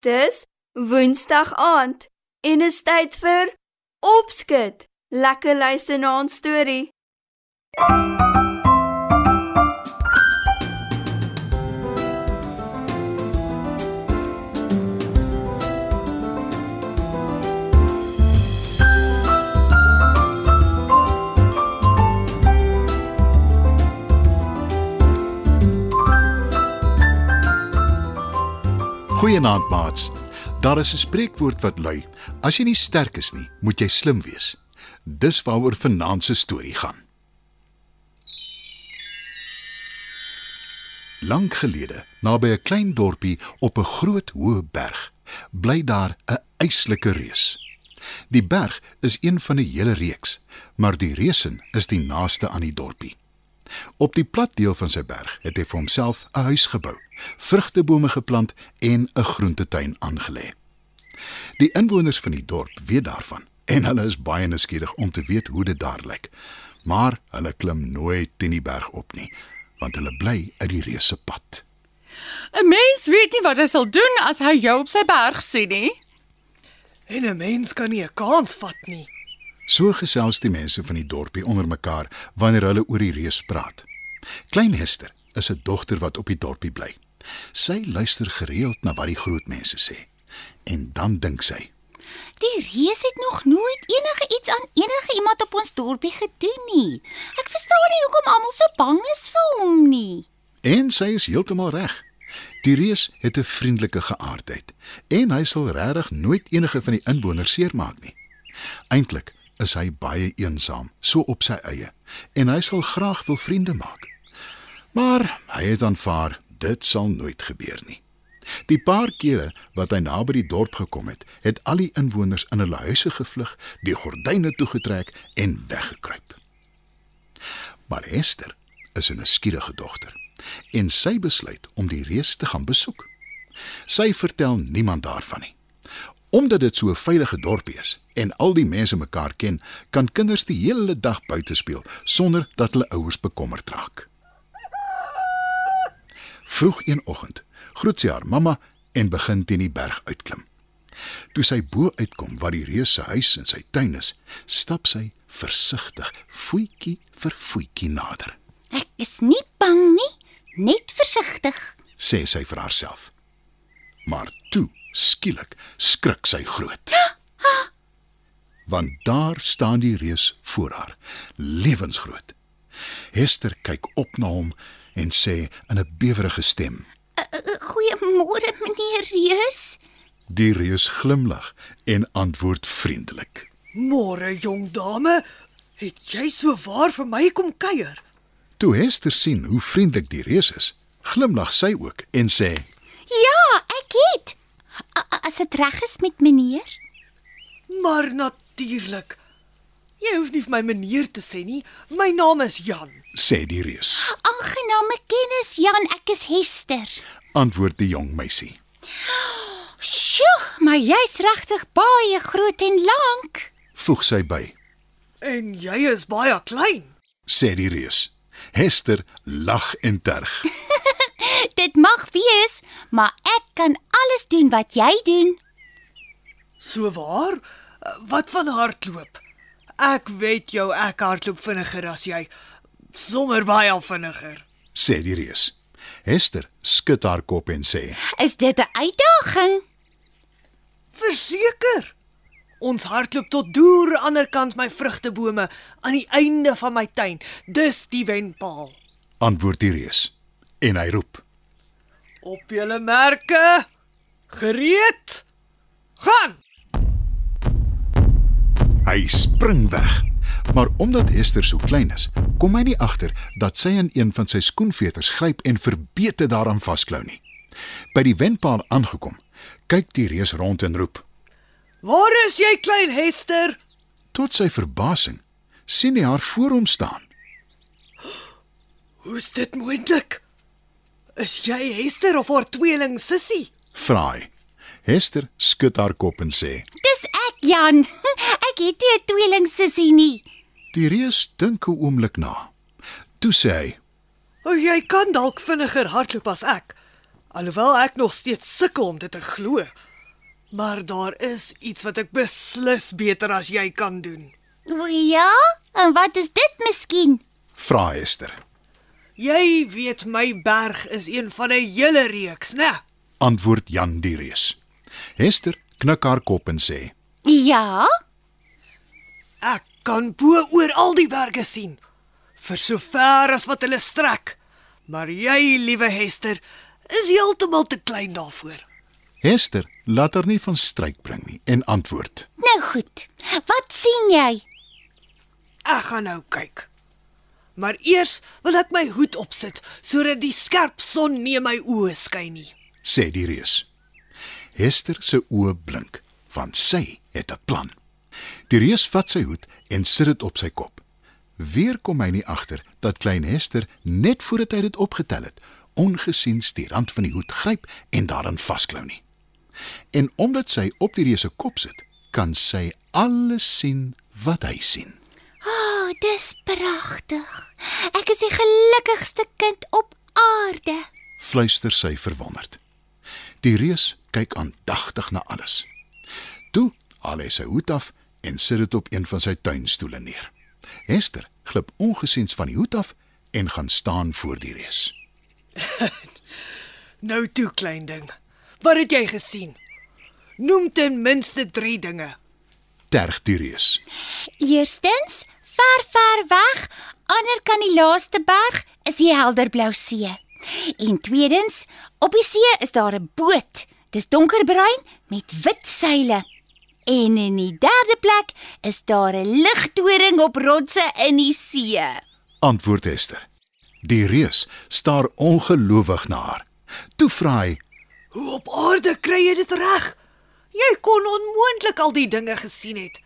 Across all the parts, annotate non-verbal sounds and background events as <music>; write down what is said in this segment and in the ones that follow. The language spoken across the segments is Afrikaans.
Dis Woensdag aand en is tyd vir Opskud. Lekker luister na ons storie. Goeienaand maats. Daar is 'n spreekwoord wat lui: As jy nie sterk is nie, moet jy slim wees. Dis waaroor vanaand se storie gaan. Lank gelede, naby 'n klein dorpie op 'n groot hoë berg, bly daar 'n eislike reus. Die berg is een van 'n hele reeks, maar die reusen is die naaste aan die dorpie. Op die plat deel van sy berg het hy vir homself 'n huis gebou, vrugtebome geplant en 'n groentetuin aangelê. Die inwoners van die dorp weet daarvan en hulle is baie nuuskierig om te weet hoe dit daar lyk. Maar hulle klim nooit teen die berg op nie, want hulle bly uit die reuse pad. 'n Mens weet nie wat hy sal doen as hy jou op sy berg sien nie. En 'n mens kan nie 'n kans vat nie. So gesels die mense van die dorpie onder mekaar wanneer hulle oor die reus praat. Klein Hester is 'n dogter wat op die dorpie bly. Sy luister gereeld na wat die groot mense sê. En dan dink sy: Die reus het nog nooit enige iets aan enige iemand op ons dorpie gedoen nie. Ek verstaan nie hoekom almal so bang is vir hom nie. En sy is heeltemal reg. Die reus het 'n vriendelike geaardheid en hy sal regtig nooit enige van die inwoners seermaak nie. Eintlik is hy baie eensaam, so op sy eie, en hy sal graag wil vriende maak. Maar hy het aanvaar dit sal nooit gebeur nie. Die paar kere wat hy naby die dorp gekom het, het al die inwoners in hulle huise gevlug, die gordyne toegetrek en weggekruip. Maar Esther is 'n nuuskierige dogter en sy besluit om die reus te gaan besoek. Sy vertel niemand daarvan nie. Omdat dit so 'n veilige dorpie is en al die mense mekaar ken, kan kinders die hele dag buite speel sonder dat hulle ouers bekommerd raak. Vroeg een oggend groet sy haar mamma en begin teen die berg uitklim. Toe sy bo uitkom waar die reus se huis en sy tuin is, stap sy versigtig, voetjie vir voetjie nader, Ek is nie bang nie, net versigtig. sê sy vir haarself. Maar skielik, skrik sy groot. Want daar staan die reus voor haar, lewensgroot. Hester kyk op na hom en sê in 'n bewerige stem: Uh, Goeiemôre meneer Reus. Die reus glimlag en antwoord vriendelik. Môre jong dame, het jy so waar vir my kom kuier? Toe Hester sien hoe vriendelik die reus is, glimlag sy ook en sê: Ja, ek het. As dit reg is met meneer? Maar natuurlik. Jy hoef nie vir my meneer te sê nie. My naam is Jan. "sê die reus." Aangename kennis Jan, ek is Hester. Antwoord die jong meisie. Sjoe, maar jy's regtig baie groot en lank. Voeg sy by, En jy is baie klein. sê die reus. Hester lag en terg. <laughs> <laughs> Dit mag wees, maar ek kan alles doen wat jy doen. So waar? Wat van hardloop? Ek weet jou, ek hardloop vinniger as jy. Sommer baie vinniger. sê die reus. Hester skud haar kop en sê: Is dit 'n uitdaging? Verseker. Ons hardloop tot deur aan die ander kant my vrugtebome aan die einde van my tuin. Dis die wenpaal. Antwoord die reus. En hy roep: Op julle merke. Gereed. Gaan. Hy spring weg. Maar omdat Hester so klein is, kom hy nie agter dat sy in een van sy skoenveters gryp en verbeete daaraan vasklou nie. By die wenpaal aangekom, kyk die reus rond en roep. Waar is jy klein Hester? Tot sy verbasing sien hy haar voor hom staan. Hoe's dit moontlik? Is jy Hester of haar tweeling Sissie? Vra hy. Hester skud haar kop en sê: Dis ek, Jan. <laughs> Ek het nie 'n tweeling sussie nie. Die reus dink 'n oomblik na. Toe sê hy: O, jy kan dalk vinniger hardloop as ek. Alhoewel ek nog steeds sukkel om dit te glo. Maar daar is iets wat ek beslis beter as jy kan doen. O ja, en wat is dit miskien? Vra Hester. Jy weet my berg is een van 'n hele reeks, né? Antwoord Jan die Reus. Hester knik haar kop en sê: Ja, Ek kan bo oor al die berge sien, vir so ver as wat hulle strek. Maar jy, liewe Hester, is heeltemal te klein daarvoor. Hester laat haar nie van stryk bring nie en antwoord: nou goed. Wat sien jy? Ek gaan nou kyk. Maar eers wil ek my hoed opsit sodat die skerp son nie my oë skyn nie. sê die reus. Hester se oë blink, want sy het 'n plan. Die reus vat sy hoed en sit dit op sy kop. Weer kom hy nie agter dat klein Hester net voordat hy dit opgetel het, ongesiens die rand van die hoed gryp en daarin vasklou nie. En omdat sy op die reus se kop sit, kan sy alles sien wat hy sien. O, oh, dis pragtig. Ek is die gelukkigste kind op aarde. fluister sy verwonderd. Die reus kyk aandagtig na alles. Toe haal hy sy hoed af en sit dit op een van sy tuinstoele neer. Hester glip ongesiens van die hoed af en gaan staan voor die reus. <laughs> Nou toe, klein ding. Wat het jy gesien? Noem ten minste 3 dinge. Terg die reus. Eerstens, ver ver weg, ander kan die laaste berg is die helderblou see. En tweedens, op die see is daar 'n boot. Dis donkerbruin met wit seile. En in die derde plek is daar 'n ligtoring op rotse in die see. Antwoord Hester. Die reus staar ongelowig na haar. Toe vra hy: Hoe op aarde kry jy dit reg? Jy kon onmoontlik al die dinge gesien het.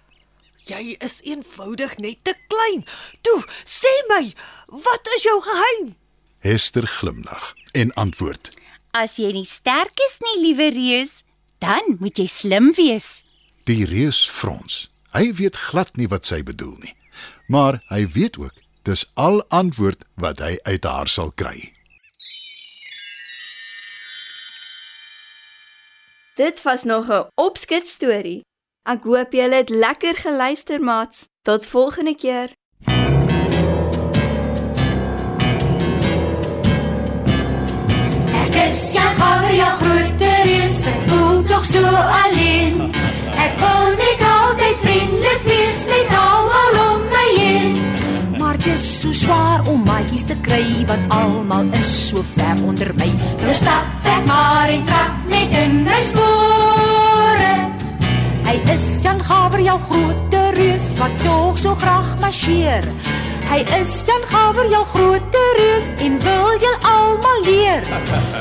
Jy is eenvoudig net te klein. Toe, sê my, wat is jou geheim? Hester glimlag en antwoord: As jy nie sterk is nie, liewe reus, dan moet jy slim wees. Die reus frons. Hy weet glad nie wat sy bedoel nie. Maar hy weet ook dis al antwoord wat hy uit haar sal kry. Dit was nog 'n opskit storie. Ek hoop julle het lekker geluister, maats. Tot volgende keer. Ek is Jan Gouwer, jou groot reus, ek voel tog so alleen. Ek wil net altyd vriendelik wees met almal om my heen. Maar dis so swaar om maatjies te kry want almal is so ver onder my. Nou stap ek maar en trap net in my spore. Hy is Jan Gabriel groot reus wat tog so graag marcheer. Hy is Jan Gabriel groot reus en wil julle almal leer.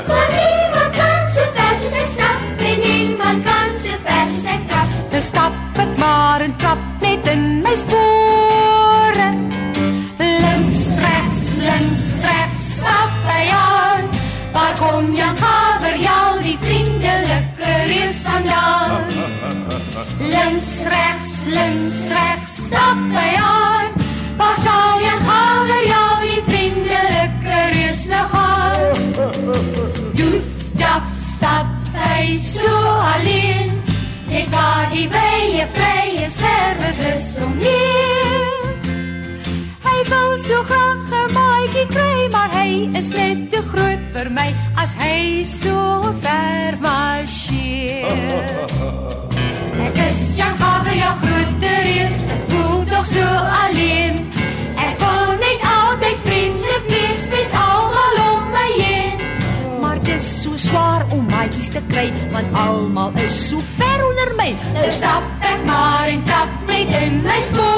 Maar niemand kan so ver soos ek stap en niemand kan so ver soos ek trap. Nou stap ek maar en trap net in my spore. Links, regs, links, regs, stap hy aan. Waar kom Jan Gabriel, die vriendelike reus vandaan? Links, regs, links, regs, stap hy aan. Waar sal Jan Gabriel, die vriendelike reus nou gaan? Doef, daf, stap hy so alleen. Net waar die wye vrye serwes is om heen. Hy wil so graag 'n maatjie kry, maar hy is net te groot vir my as hy so ver marcheer. Ek is Jan Gabriel groot reus, ek voel tog so alleen. Ek wil net altyd vriendelik wees met almal om my heen. Maar dis so swaar om maatjies te kry want almal is so ver onder my. Nou stap ek maar en trap net in my stap